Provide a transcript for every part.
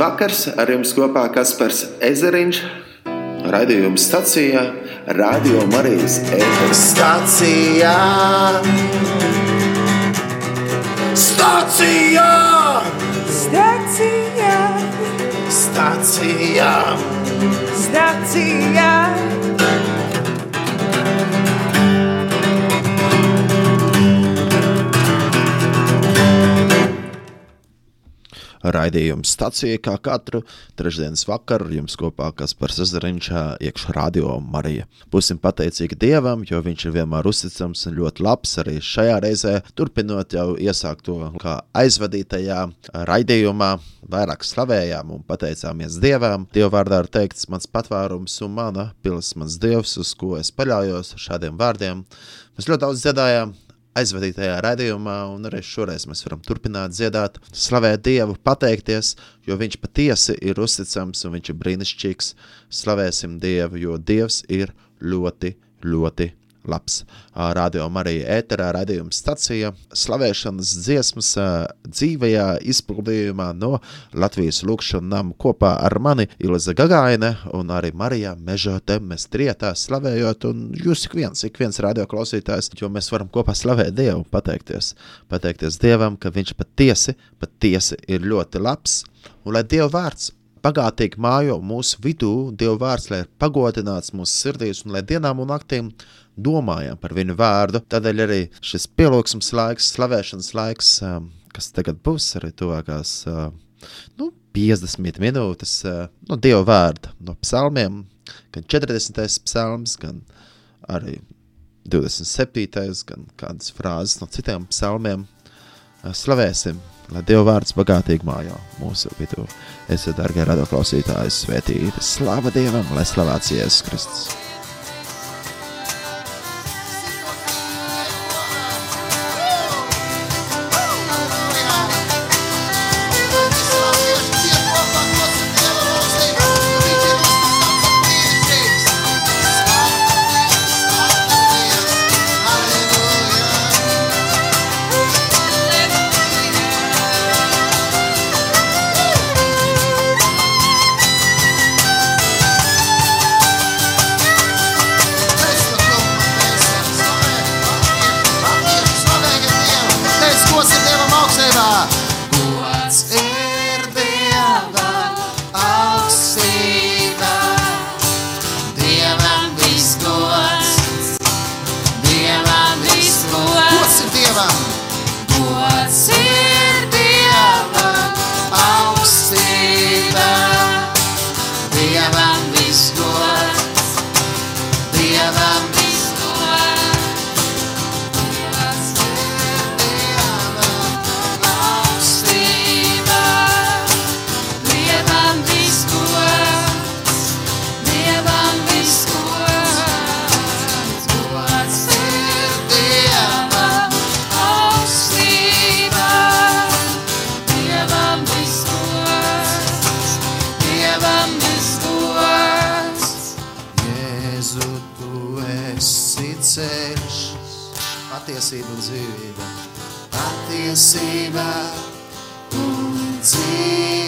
vakars ar jums kopā Kaspars Ezeriņš, raidījuma stacijā, Radio Marijas ēteris. Stacijā! Stacijā! Stacijā, Stacijā! stacijā, Raidījums stācija kā katru trešdienas vakaru jums kopā Kaspars Ezeriņš iekšā radio Marija. Būsim pateicīgi Dievam, jo viņš ir vienmēr uzticams un ļoti labs arī šajā reizē, turpinot jau iesākto kā aizvadītajā raidījumā. Vairāk slavējām un pateicāmies Dievam. Dieva vārdā ir teikts mans patvērums un mana pilis mans Dievs, uz ko es paļaujos šādiem vārdiem. Mēs ļoti daudz dziedājām, aizvadītajā raidījumā, un arī šoreiz mēs varam turpināt dziedāt, slavēt Dievu, pateikties, jo Viņš patiesi ir uzticams un Viņš ir brīnišķīgs. Slavēsim Dievu, jo Dievs ir ļoti, ļoti labs. Radio Marija ēterā raidījuma stacija, slavēšanas dziesmas dzīvajā izpildījumā no Latvijas lūkšana namu kopā ar mani Ilze Gagaine un arī Marija Mežote. Mēs trietā slavējot un jūs ik viens, ik viens radio klausītājs, jo mēs varam kopā slavēt Dievu pateikties. Pateikties Dievam, ka viņš patiesi, patiesi ir ļoti labs un lai Dieva vārds bagātīgi mājo mūsu vidū, Dieva vārds, lai ir pagodināts mūsu sirdīs un lai dienām un naktīm domājam par viņu vārdu. Tādēļ arī šis pielūgsmes laiks, slavēšanas laiks, um, kas tagad būs arī tuvākās uh, nu, 50 minūtes uh, no Dieva vārda, no psalmiem, gan 40. psalms, gan arī 27. gan kādas frāzes no citiem psalmiem. Uh, Slavēsim, lai Dieva vārds bagātīgi mājo mūsu vidū. Esiet, darbie radioklausītāji, svētīti. Slava Dievam, lai slavēts Jēzus Kristus. Ceļš, patiesība un dzīvība. Patiesība un dzīvība.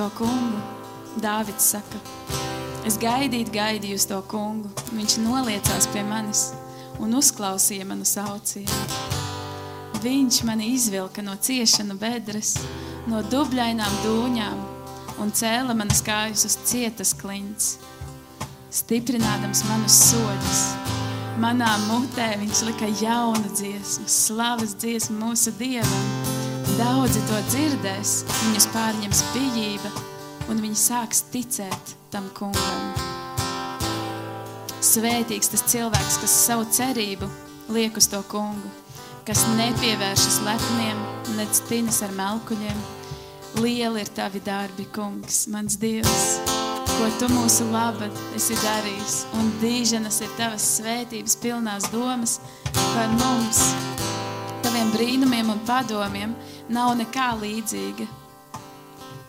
To kungu. Dāvids saka, Es gaidīju, gaidīju uz to kungu. Viņš noliecās pie manis un uzklausīja manu saucienu. Viņš mani izvilka no ciešanu bedres, no dubļainām dūņām un cēla manas kājas uz cietas klints, stiprinādams manus soļus. Manā mutē viņš lika jaunu dziesmu, slavas dziesmu mūsu Dievam. Daudzi to dzirdēs, viņus pārņems bijība, un viņi sāks ticēt tam kungam. Svētīgs tas cilvēks, kas savu cerību liek uz to kungu, kas nepievēršas lepniem, nec tinas ar melkuļiem. Lieli ir tavi darbi, kungs, mans Dievs, ko tu mūsu labad esi darījis, un dīženas ir tavas svētības pilnās domas par mums. Taviem brīnumiem un padomiem nav nekā līdzīga.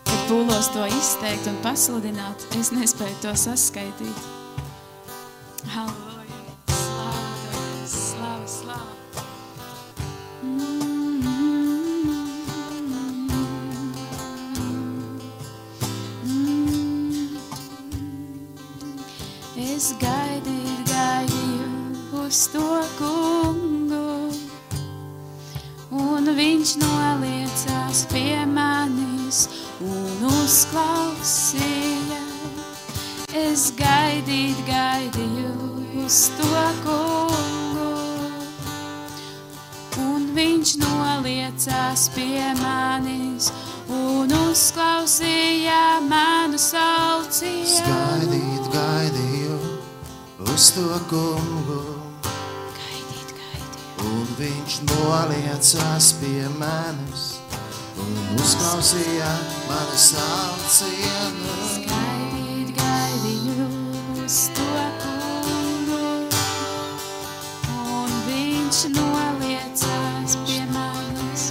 Kad pūlos to izteikt un pasludināt, es nespēju to saskaitīt. Halleluja! Slāva slāva, slāva! Es gaidīju, gaidīju uz to kungu, un viņš noliecās pie manis un uzklausīja. Es gaidīju, gaidīju uz to kungu, un viņš noliecās pie manis un uzklausīja manu saucienu. Gaidīt, gaidīju uz to kungu, Gaidīt, gaidīt. un viņš noliecās pie manis un uzklausīja manu saucienu. Gaidīt, gaidīju uz to kungu, un viņš noliecās pie manis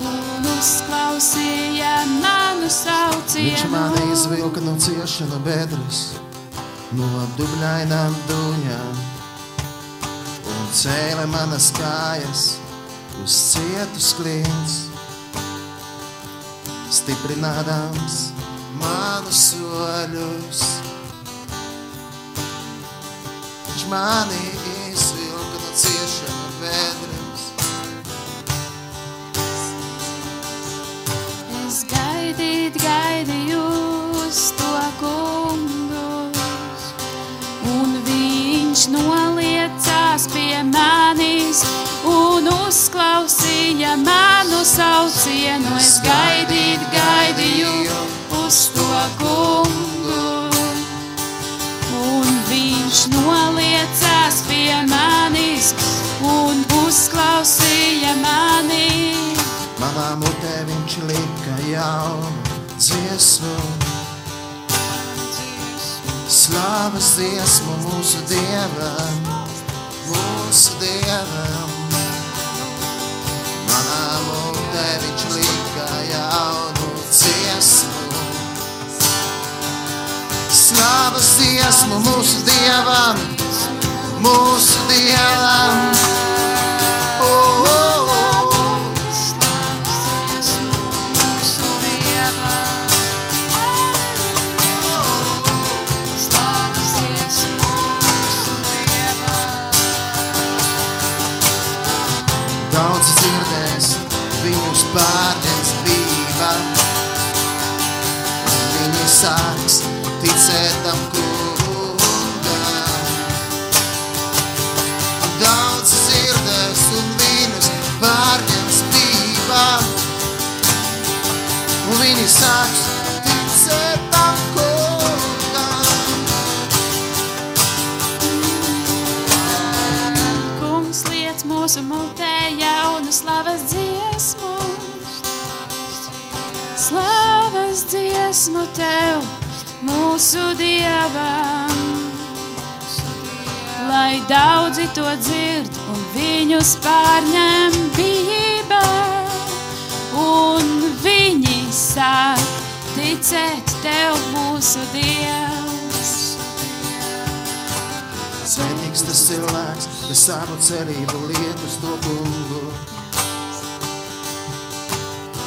un uzklausīja manu Viņš saucienu. mani izvilka no ciešana bedres, no dubļainām duņām un cēla manas kājas uz cietus klients, stiprinādams manus soļus. Viņš mani izvilka no ciešana bedres, Es gaidīt, gaidīju uz to kungu, un viņš noliecās pie manis un uzklausīja manu saucienu. Es gaidīt, gaidīju uz to kungu, un viņš noliecās pie manis un uzklausīja mani. Manā mutē viņš lika jaunu dziesmu, slavas dziesmu mūsu dievam, mūsu dievam. Manā mutē viņš lika jaunu dziesmu, slavas dziesmu mūsu dievam, mūsu dievam. Un viņi sāks ticēt tam kungam. Kungs liec mūsu mutē jaunu slavas dziesmu. Slavas dziesmu tev, mūsu dievam. Lai daudzi to dzird un viņus pārņem bijība. Un sāk ticēt Tev mūsu Dievs. Svētīgs tas cilvēks, kas savu cerību liet uz to kungu.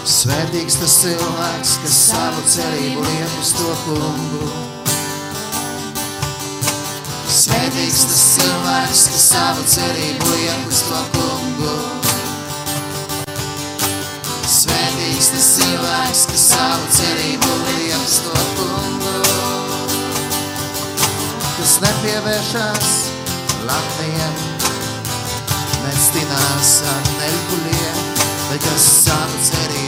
Svētīgs tas cilvēks, kas savu cerību liet uz to kungu. Svētīgs tas cilvēks, kas savu cerību liet uz to kungu. Svētīgs tas cilvēks, kas savu cerību liekas to kungu, kas nepievēršas Latvijai, nestinās ar neļkuļiem, bet kas savu cerību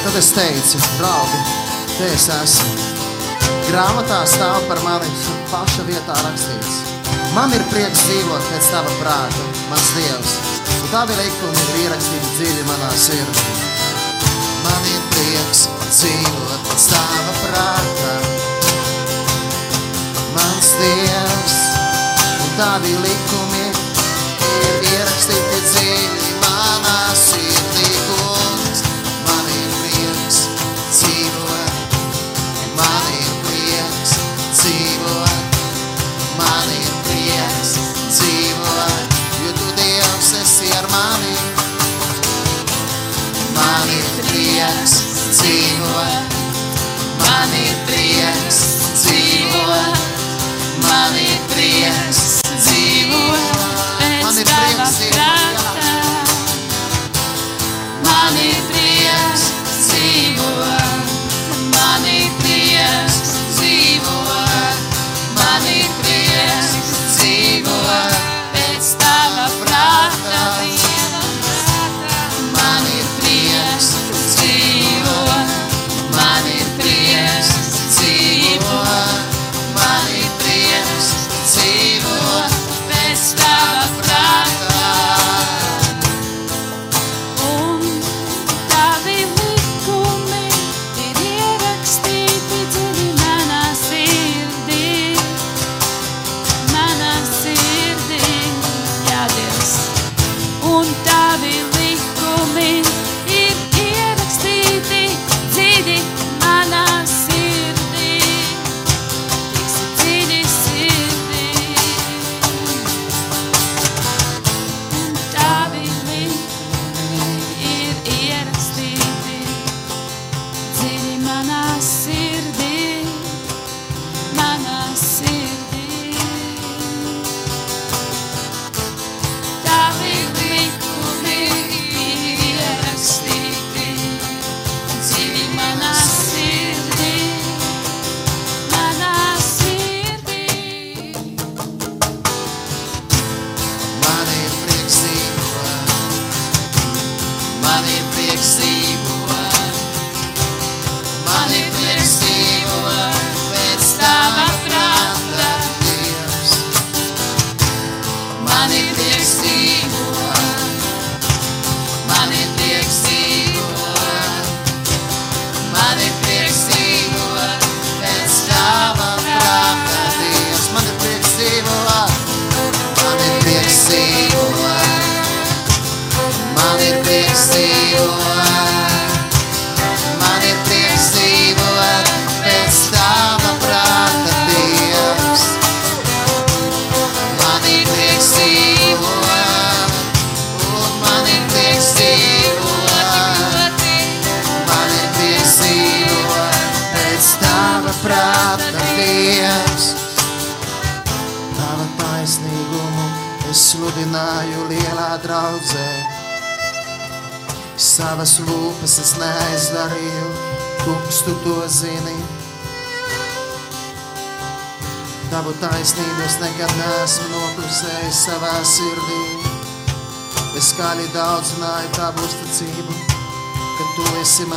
Tad es teicu, draugi, te es esmu. Grāmatā stāv par mani paša vietā rakstīts. Man ir prieks dzīvot pēc tava prāta, mans Dievs, un tavi likumi ir ierakstīti dziļi manā sirdī. Man ir prieks dzīvot pēc tava prāta, mans Dievs, un tavi likumi Man ir prieks dzīvo, man ir prieks dzīvo, man ir prieks dzīvo, pēc tava prāta.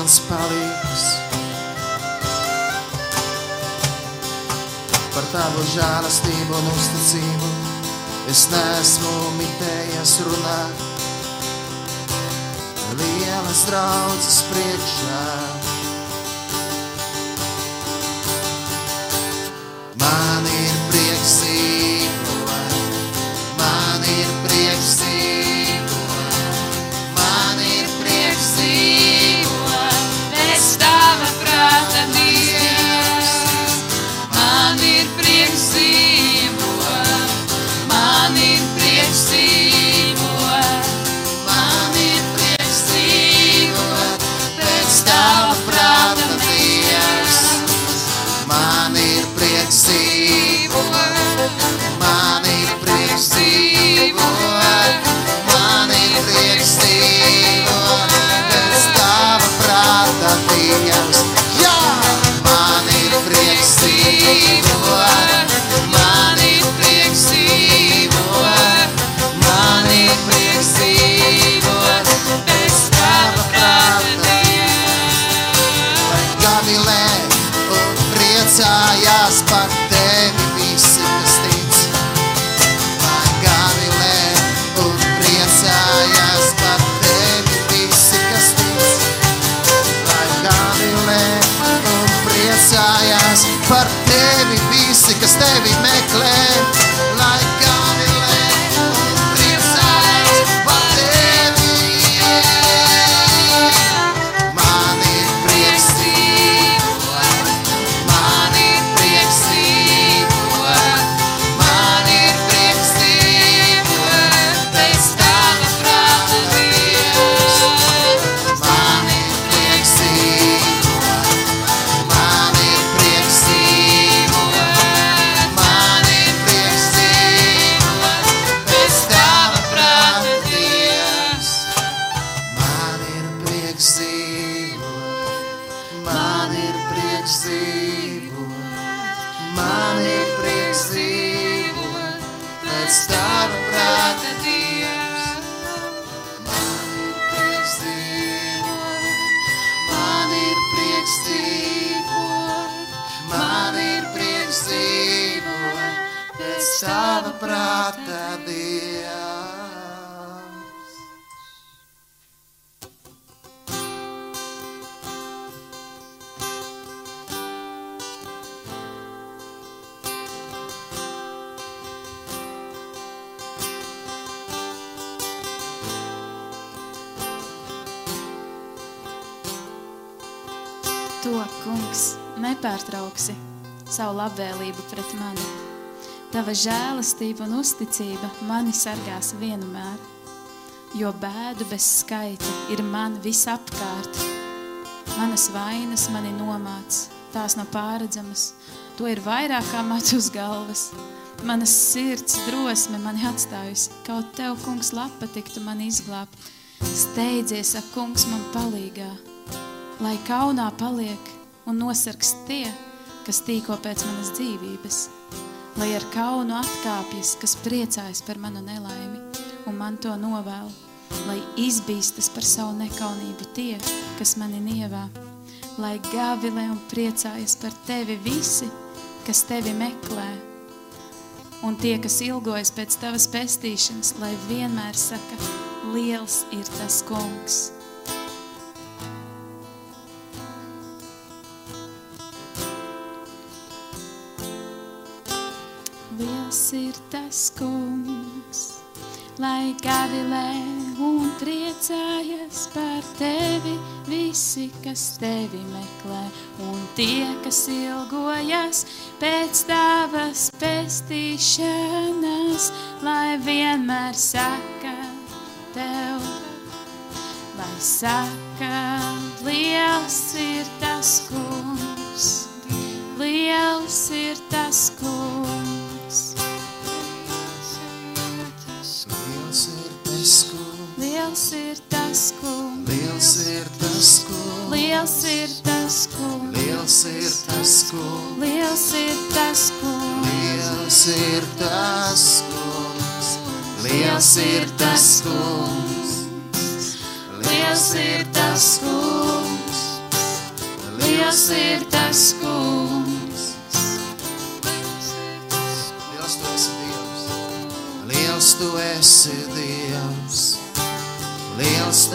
Mans palīgs. Par tavu žēlastību un uzticību es neesmu mitējies runāt. Lielas draudzes priekšā. Man ir prieks prieks Tava žēlastība un uzticība mani sargās vienmēr, jo bēdu bez skaita ir man visapkārt. Manas vainas mani nomāc, tās nav pāredzamas, to ir vairāk kā matu uz galvas. Manas sirds drosme mani atstājusi, kaut tev, kungs, lapa tiktu mani izglābt. Steidzies, ak, kungs, man palīgā, lai kaunā paliek un nosargs tie, kas tīko pēc manas dzīvības, lai ar kaunu atkāpjas, kas priecājas par manu nelaimi un man to novēl, lai izbīstas par savu nekaunību tie, kas mani nievā, lai gavilē un priecājas par tevi visi, kas tevi meklē, Un tie, kas ilgojas pēc tavas pestīšanas, lai vienmēr saka, liels ir tas kungs. Ir tas kungs, lai gavilē un priecājas par tevi visi, kas tevi meklē, un tie, kas ilgojas pēc tavas pestīšanas, lai vienmēr saka tev, lai saka, liels ir tas kungs, liels ir tas kungs. Liels ir tas kungs, Liels ir tas kungs, liels ir tas kungs, liels ir tas kungs, liels ir tas kungs, liels ir tas kungs, liels ir tas kungs, liels ir tas kungs, liels ir tas kungs. liels tu esi Dievs. Liels tu esi Dievs. Liels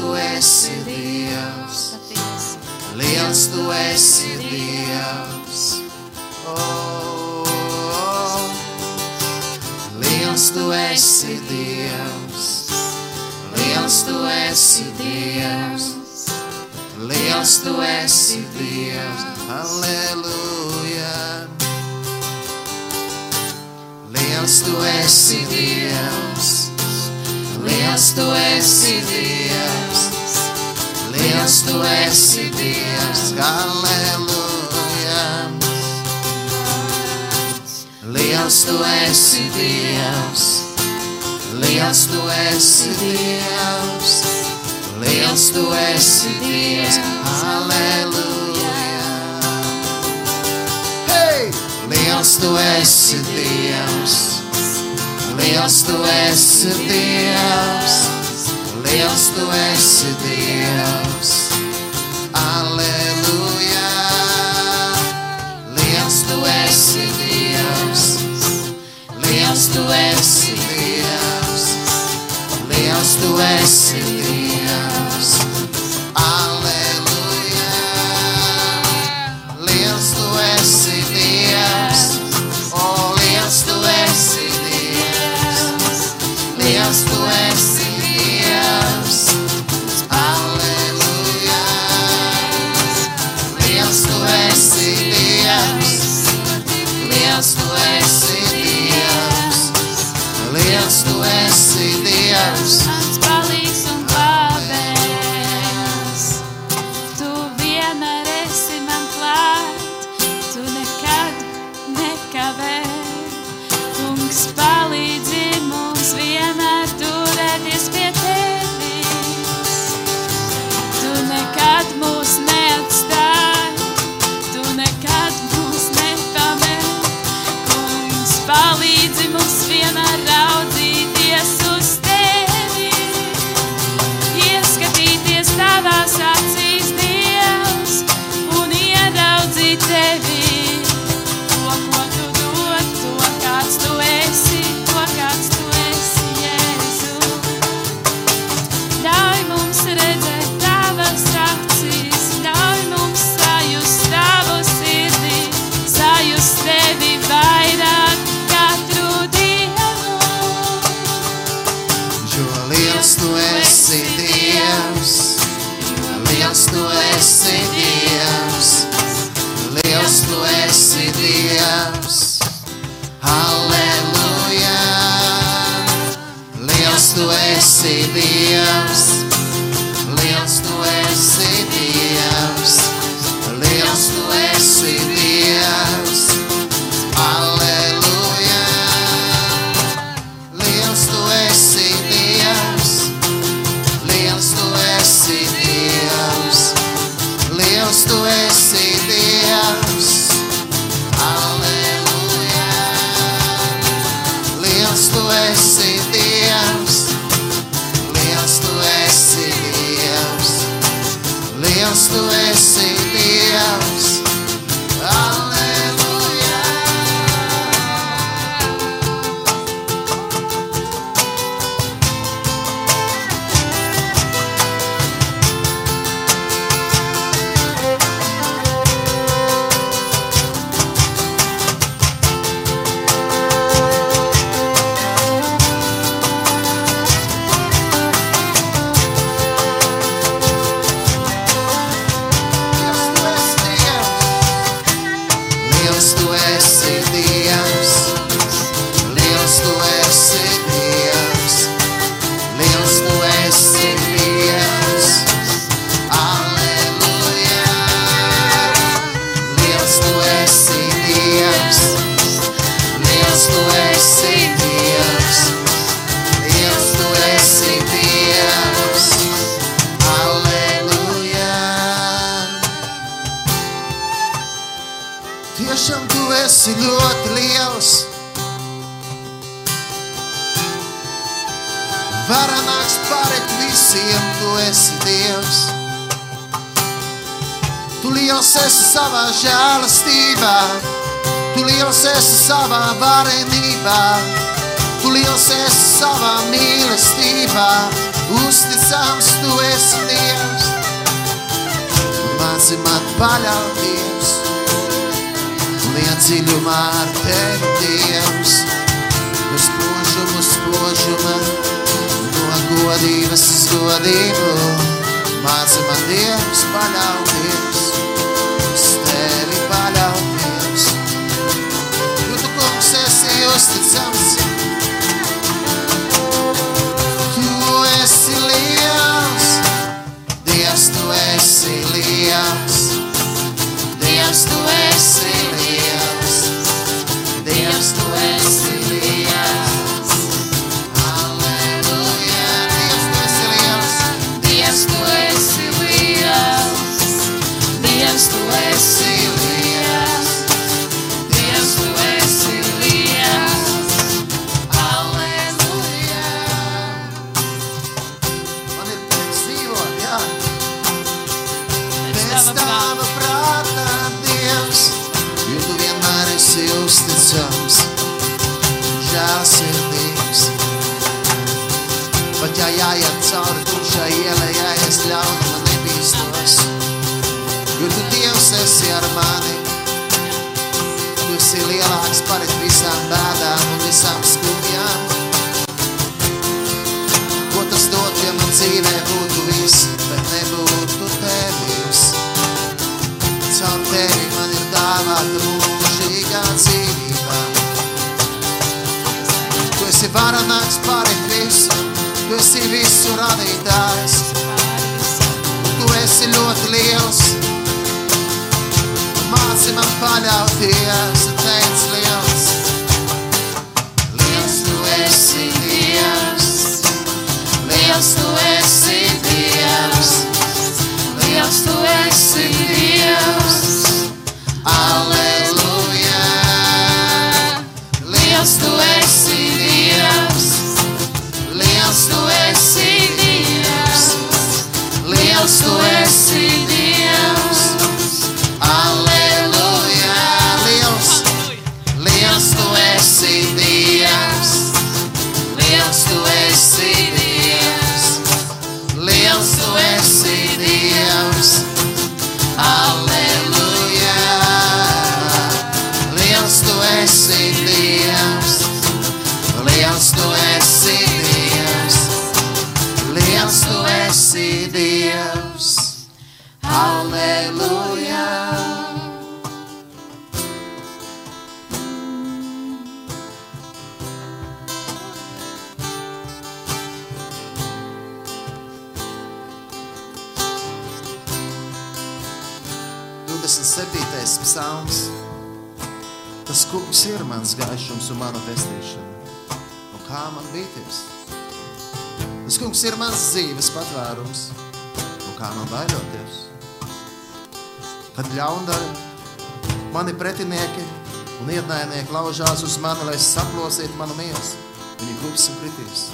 tu esi Dievs. Oh, liels tu esi Dievs. Liels tu esi Dievs. Liels tu esi Dievs. Halleluja. Liels tu esi Dievs. Liels tu esi Dievs. Liels tu esi Dievs. Halleluja. Liels tu esi Dievs. Liels tu esi Dievs. Liels tu esi Dievs. Halleluja. Hey! Liels tu esi Dievs. Liels tu esi Dievs. Liels tu esi Dievs. Aleluja. Liels tu esi Dievs. Liels tu esi Dievs. Liels tu esi Dievs. Liels esi savā varenībā, tu liels esi savā mīlestībā, uzticams tu esi Dievs. Māci man paļauties, lien dziļumā ar tevi Dievs, uz spožumu spožuma, no godības uz godību. Māci man Dievs paļauties, esi tava tava prātā, Dievs, jo tu vienmēr esi uzticams, žēlsirdīgs. Pat ja jāiet cauri tumšai ielai, jāies ļaunuma nebīstos, jo tu Dievs esi ar mani. Tu esi lielāks par visām bēdām un visām skumjām. Esi varanāks pāri visu, tu esi visu radītājs. Tu esi ļoti liels. Māci man paļauties, un teic liels. Liels tu esi Dievs. Liels tu esi Dievs, Liels tu esi Dievs, Aleluja! Liels tu 37. psalms. Tas kungs ir mans gaišums un mana pestīšana. Un kā man bīties? Tas kungs ir mans dzīves patvērums. Un kā man baidoties? Kad ļaundari mani pretinieki un ienaidnieki laužās uz mani, lai saplosītu manu miesu, viņi klūps un kritīs.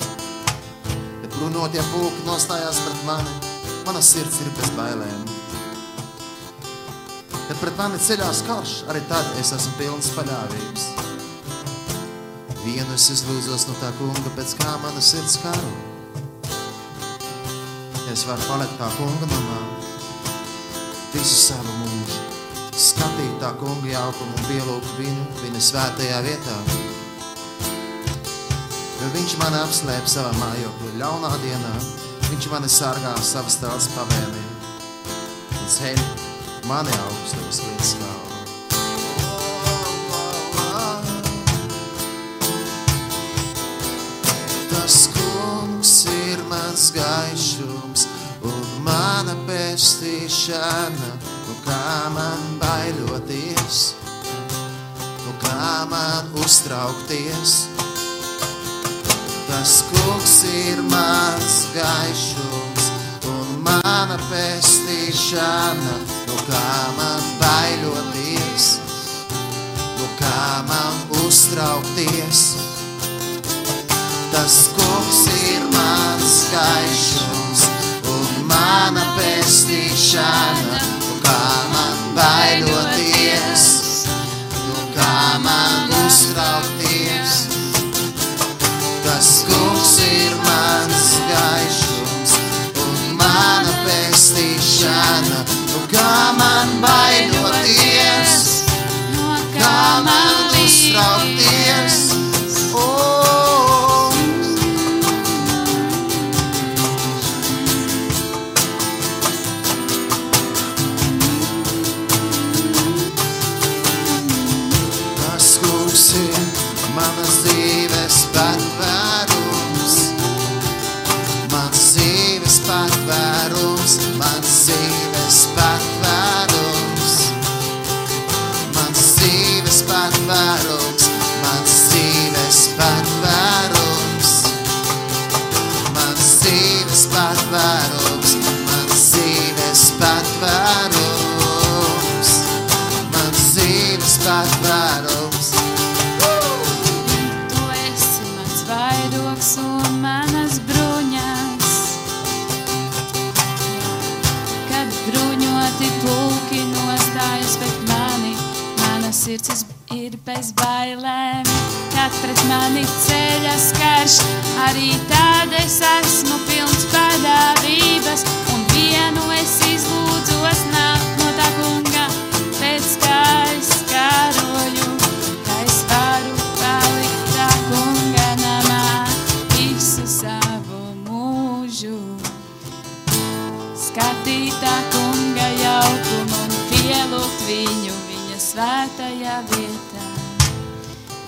Kad bruņotie pūki nostājās pret mani, mana sirds ir bez bailēm Kad pret mani ceļās karš, arī tad es esmu pilns paļāvības. Vienu es izlūdzos no tā kunga, pēc kā mana sirds karo. Es varu palikt tā kunga namā visu savu mūžu, skatīt tā kunga jaukumu un pielūgt viņu viņa svētajā vietā. Jo viņš mani apslēp savā mājokļu ļaunā dienā, viņš mani sargā savas tēls pavēlī. Un ceļ mani augstos līdz galva. Tas kungs ir mans gaišums un mana pestīšana, nu kā man baiļoties, nu kā man uztraukties. Tas kungs ir mans gaišums un mana pestīšana, nu kā man baiļoties, nu no kā man uztraukties. Tas kungs ir mans gaišums un mana pestīšana, sirds ir bez bailēm. Kad pret mani ceļas karš, arī tad es esmu pilns padāvības. Un vienu es izlūdzos nāk no tā kunga, pēc kā es karoju, ka es varu palikt tā kunga namā visu savu mūžu. Skatīt tā kunga jaukumu un pielūgt viņu viņa svētajā vietā.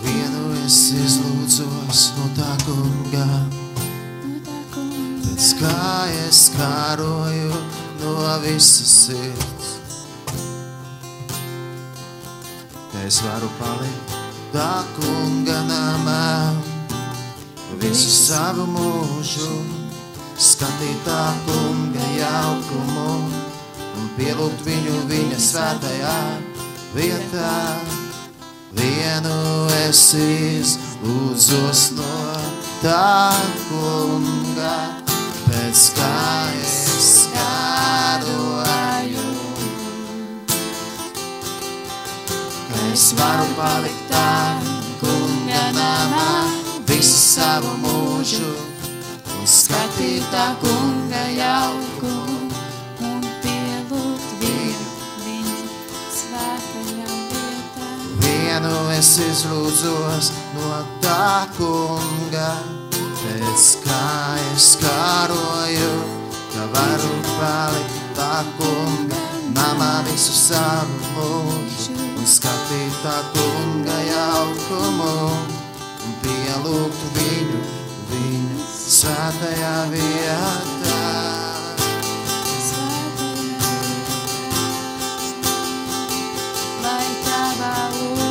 Vienu es izlūdzos no tā kunga, No tā kunga. pēc kā es kāroju no visas sirds. Ka es varu palikt tā kunga namā visu savu mūžu, skatīt tā kunga jaukumu un pielūgt viņu viņa svētajā vietā. Vienu es izlūdzos no tā kunga, pēc kā es kāroju. Ka es varu palikt tā kunga namā visu savu mūžu un skatīt tā kunga jaukumu. Vienu es izlūdzos no tā kunga, pēc kā es kāroju, ka varu palikt tā kunga, namā visu savu mūžu, un skatīt tā kunga jaukumu, un pielūgt viņu, viņa svētajā vietā. Lai tavā uguns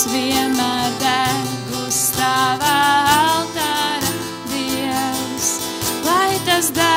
uguns vienmēr deg uz tavā altārā, Dievs, lai tas deg,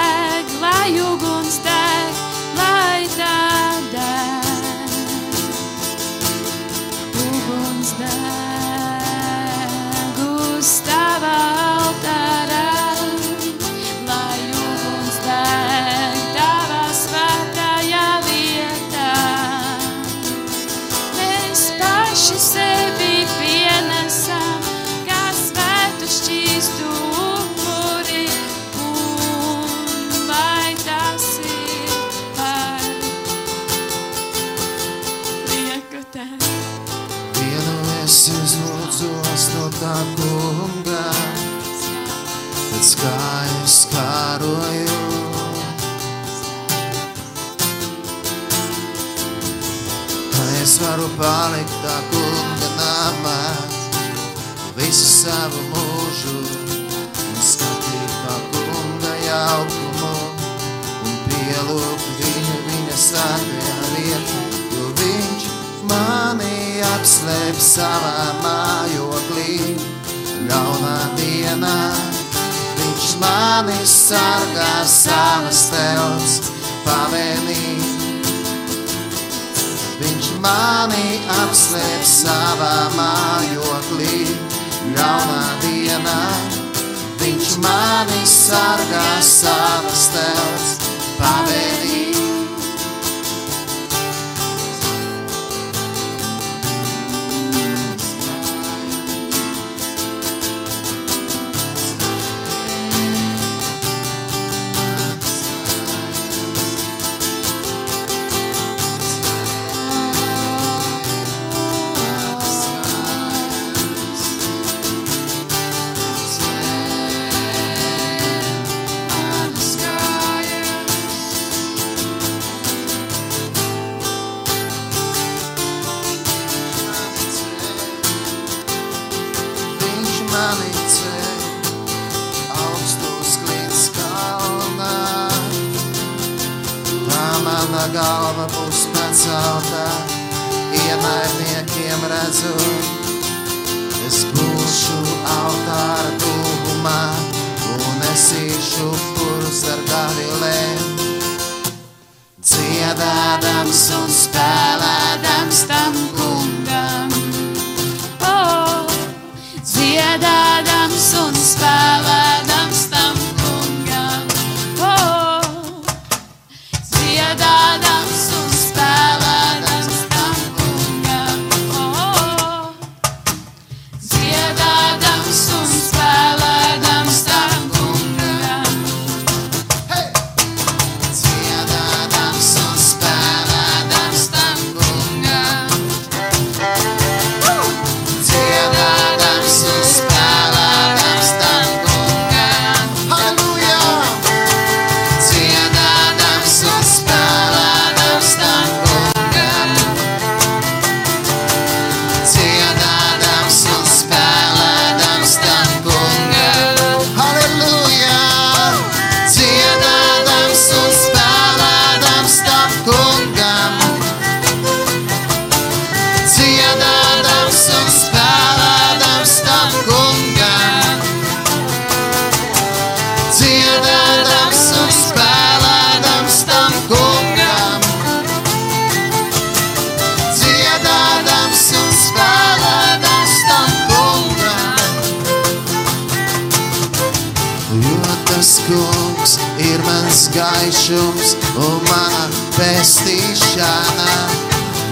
gaišums un mana pestīšana.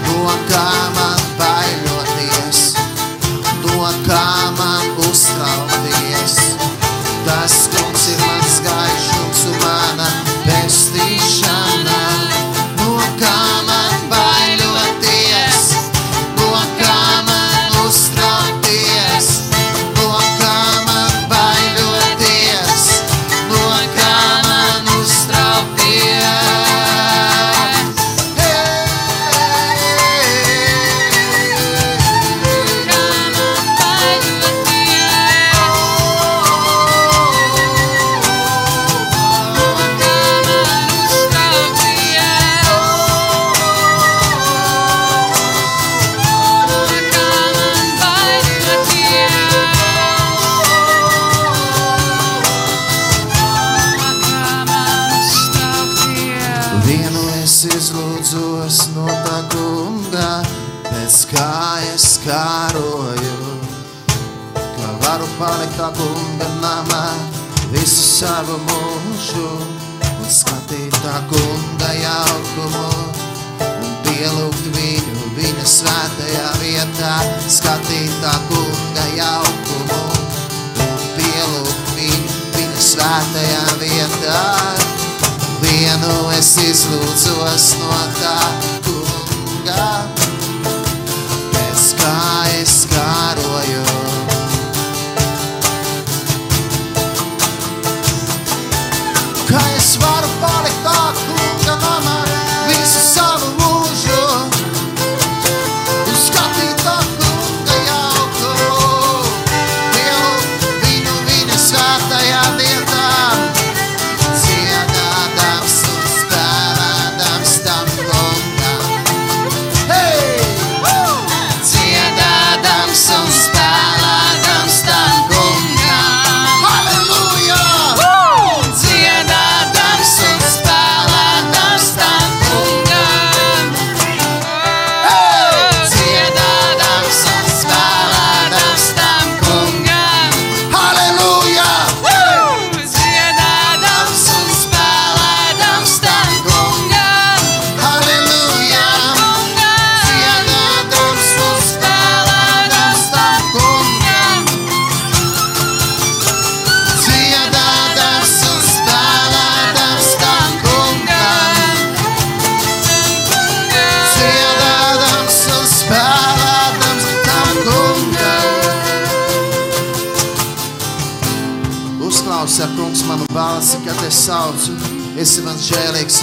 No kā man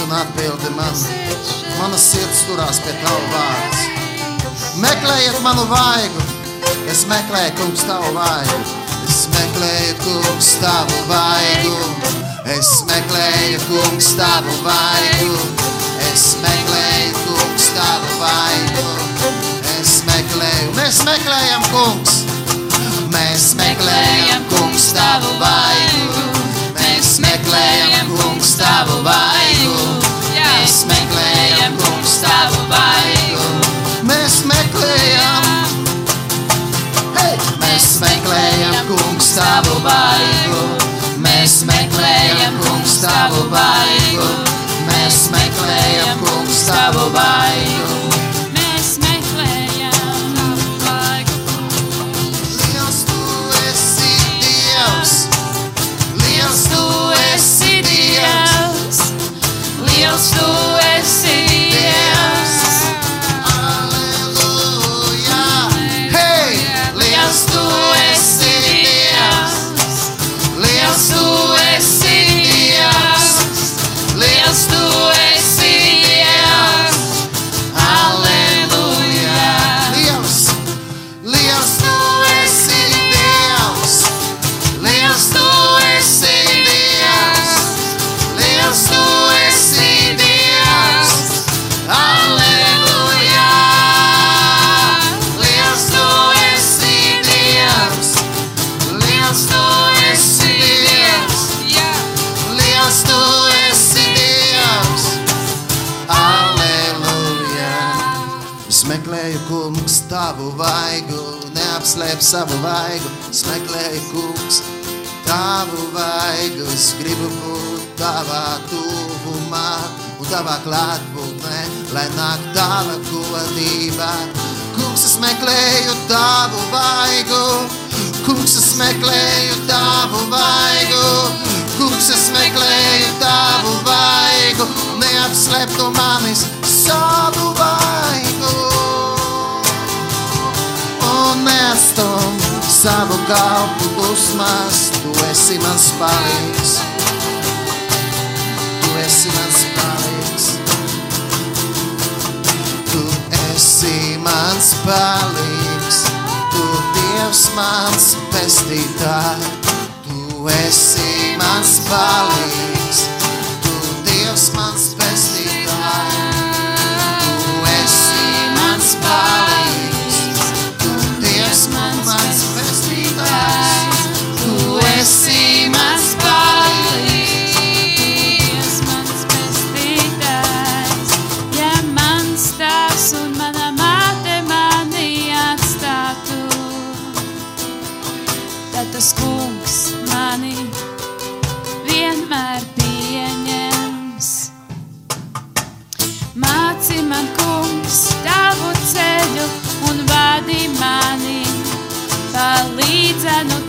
un atbildi man. Mana sirds turās pie tavu vārds. Meklējiet manu vaigu, es meklēju, kungs, tavu vaigu. Es meklēju, kungs, tavu vaigu. Es meklēju, kungs, tavu vaigu. Es meklēju, kungs, tavu vaigu. Es meklēju, mēs meklējam, kungs. Mēs meklējam, kungs, tavu vaigu. Mēs meklējam, kungs, tavu vaigu. Kungs, tavu vaigu. Neapslēp savu vaigu. Es meklēju, kungs, tavu vaigu. Es gribu būt tavā tuvumā un tavā klātbūtnē, lai nāk tava godība. Kungs, es meklēju tavu vaigu. Kungs, es meklēju tavu vaigu. Kungs, es meklēju tavu vaigu. Neapslēp no manis savu vaigu. Un neatstum savu kalpu dusmās. Tu esi mans palīgs. Tu esi mans palīgs. Tu esi mans palīgs. Tu Dievs mans pestītāj. Tu esi mans palīgs. Pa līdzenu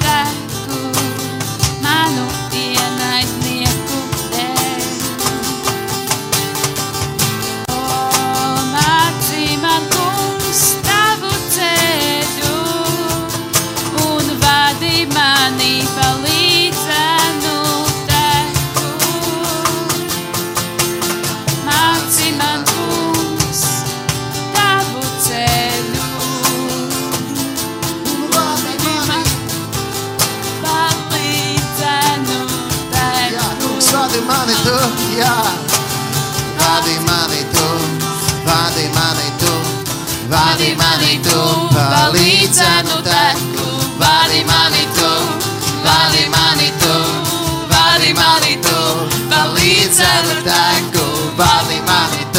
Valley Mommy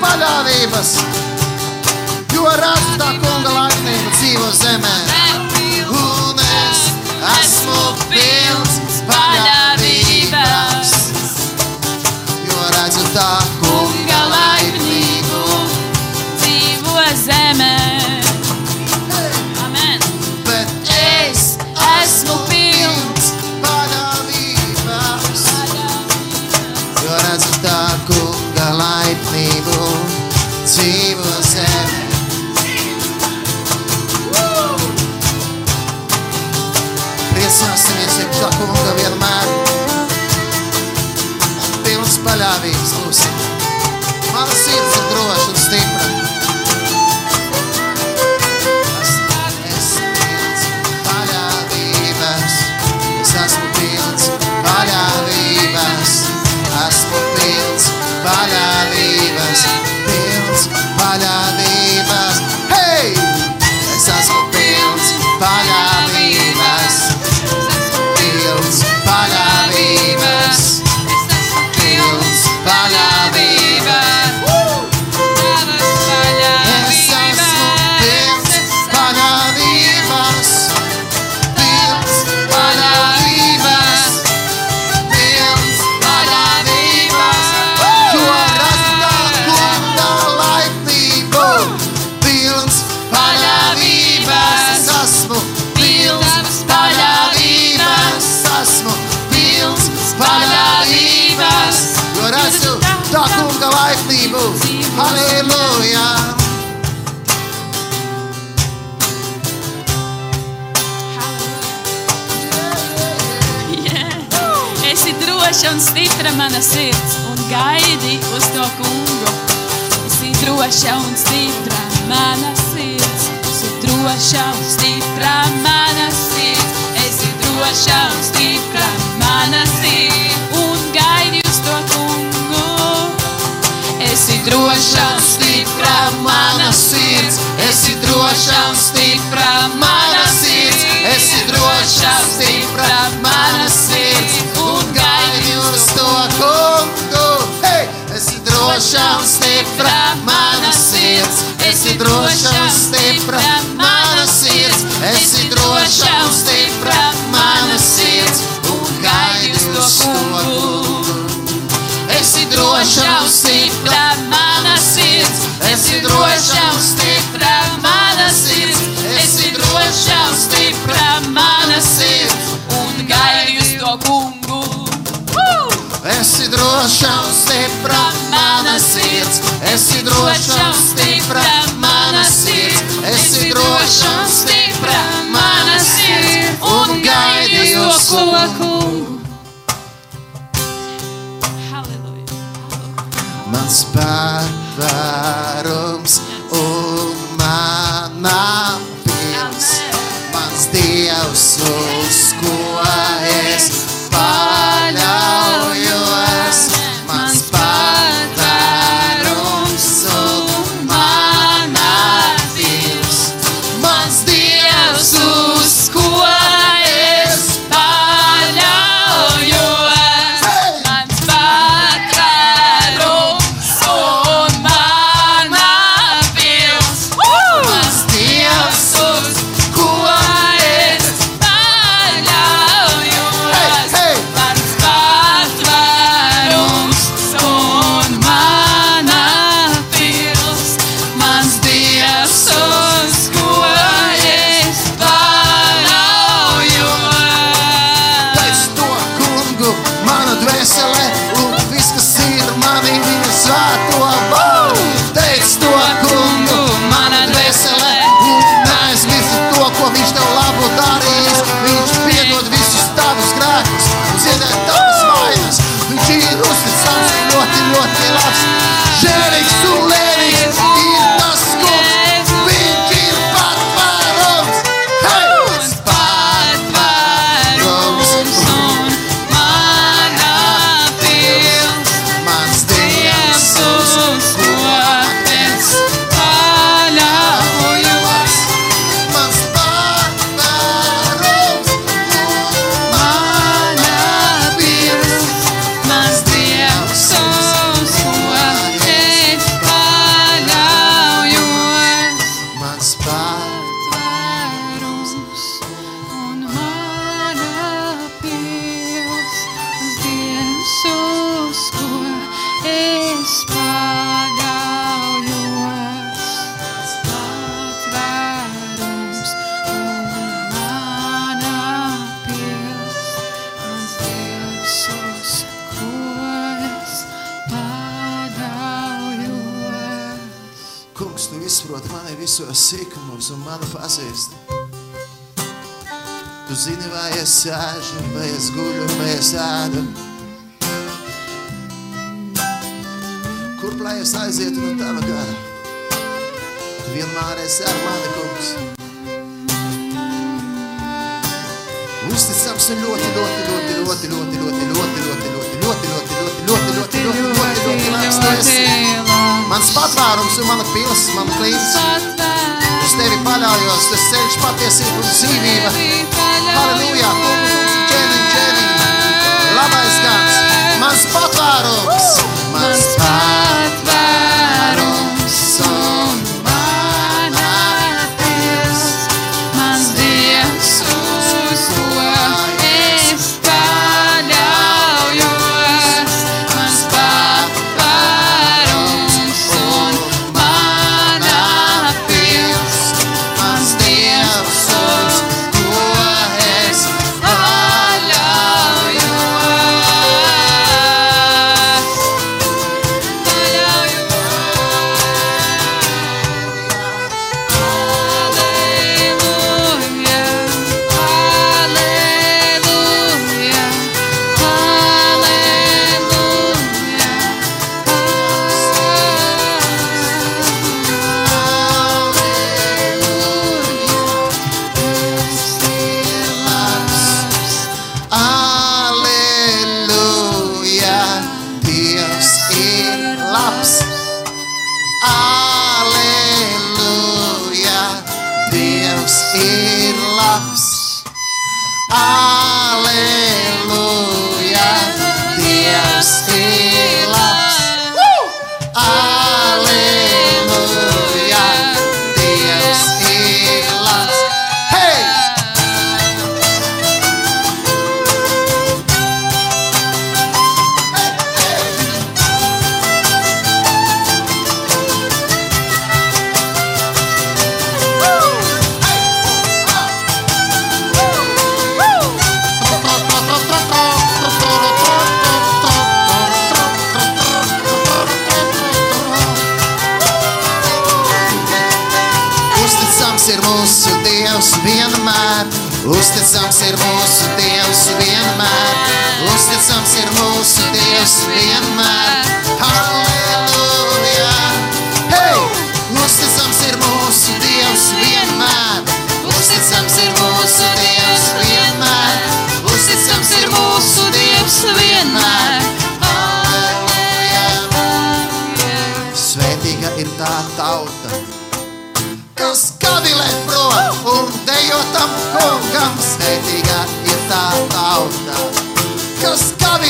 paļāvības, jo rasta kunga laipnība dzīvo zemē. Un es esmu pilns paļāvības, jo redzu tā. drošam, stipra mana sirds, esi drošam, stipra mana sirds, un gaidi uz to kungu. Hey! Esi drošam, stipra mana sirds, esi drošam, stipra mana sirds, esi drošam, stipra mana sirds, un gaidi uz to kungu. Esi drošam, stipra mana sirds, esi drošam, stipra mana sirds, jau stipra mana sirds un gaidīs to kungu. Esi droša un stipra mana sirds, esi droša un stipra mana sirds, esi droša un stipra mana sirds un gaidīs to kungu. Mans pārvarums un manā zini, vai es sēžu, vai es guļu, vai es ēdu. Kurp lai es aizietu no tava gara? Tu vienmēr esi ar mani, kungs. Uzticams un ļoti, ļoti, ļoti, ļoti, ļoti, ļoti, ļoti, ļoti, ļoti, ļoti, ļoti, ļoti, ļoti, ļoti, ļoti, ļoti, ļoti, ļoti, Mans patvērums ir mana pils, mana klīns. Patvērums uz tevi paļaujos, tas ceļš patiesība un dzīvība. Halleluja, kungs, ķēniņ, ķēniņ, labais gans, mans patvērums, mans patvērums.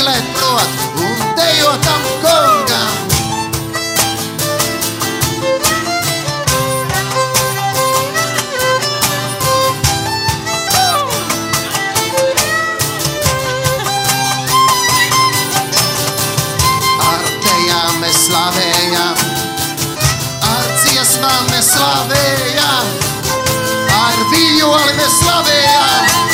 mīlēt prot un dejo tam kungam. slavējam, ar dziesmām mēs slavējam, ar vijoli mēs slavējam.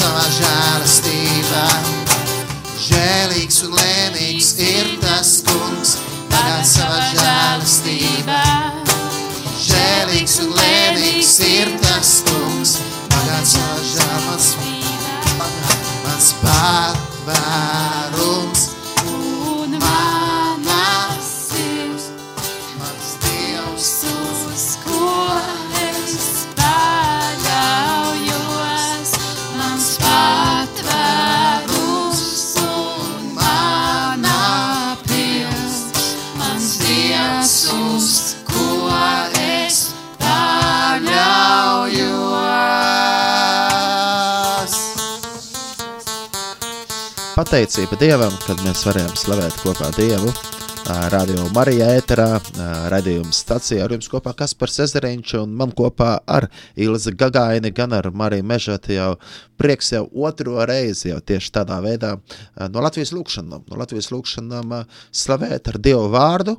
savā žēlastībā. Žēlīgs un lēmīgs ir tas kungs, tagad savā žēlastībā. Žēlīgs un lēmīgs ir tas kungs, tagad savā žēlastībā. Mans pārvērums. Pateicība Dievam, kad mēs varējām slavēt kopā Dievu. Radio Marija ēterā, ā, raidījuma stacijā ar jums kopā Kaspars Ezeriņš un man kopā ar Ilzi Gagaini, gan ar Mariju Mežati jau prieks jau otro reizi jau tieši tādā veidā no Latvijas lūkšanām, no Latvijas lūkšanām slavēt ar Dievu vārdu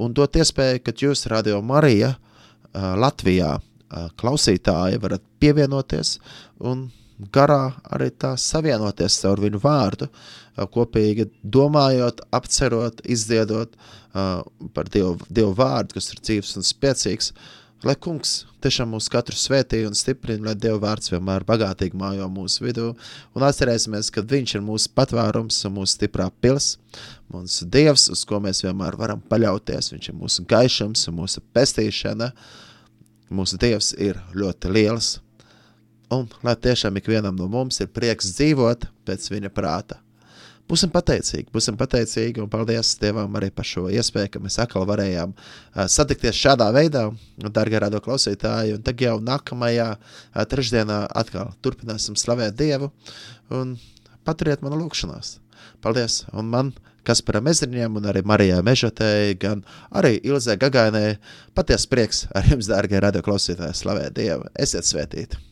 un dot iespēju, ka jūs Radio Marija Latvijā klausītāji varat pievienoties un garā arī tā savienoties caur viņu vārdu, kopīgi domājot, apcerot, izdziedot par Dievu, Dievu vārdu, kas ir dzīves un spēcīgs. Lai kungs tiešām mūs katru svētī un stiprina, lai Dieva vārds vienmēr bagātīgi mājo mūsu vidū. Un atcerēsimies, ka Viņš ir mūsu patvērums un mūsu stiprā pils, mūsu Dievs, uz ko mēs vienmēr varam paļauties. Viņš ir mūsu gaišums un mūsu pestīšana. Mūsu Dievs ir ļoti liels. Un lai tiešām ikvienam no mums ir prieks dzīvot pēc viņa prāta. Būsim pateicīgi, būsim pateicīgi un paldies Dievam arī par šo iespēju, ka mēs atkal varējām uh, satikties šādā veidā, darbie radio klausītāji. Un tagad jau nākamajā uh, trešdienā atkal turpināsim slavēt Dievu un paturiet manu lūgšanās. Paldies! Un man, kas par mezriņiem, un arī Marijai Mežotei, gan arī Ilzē Gagainai, patiesi prieks ar jums, dārgie radio klausītāji, slavēt Dievu. Esiet svētīti!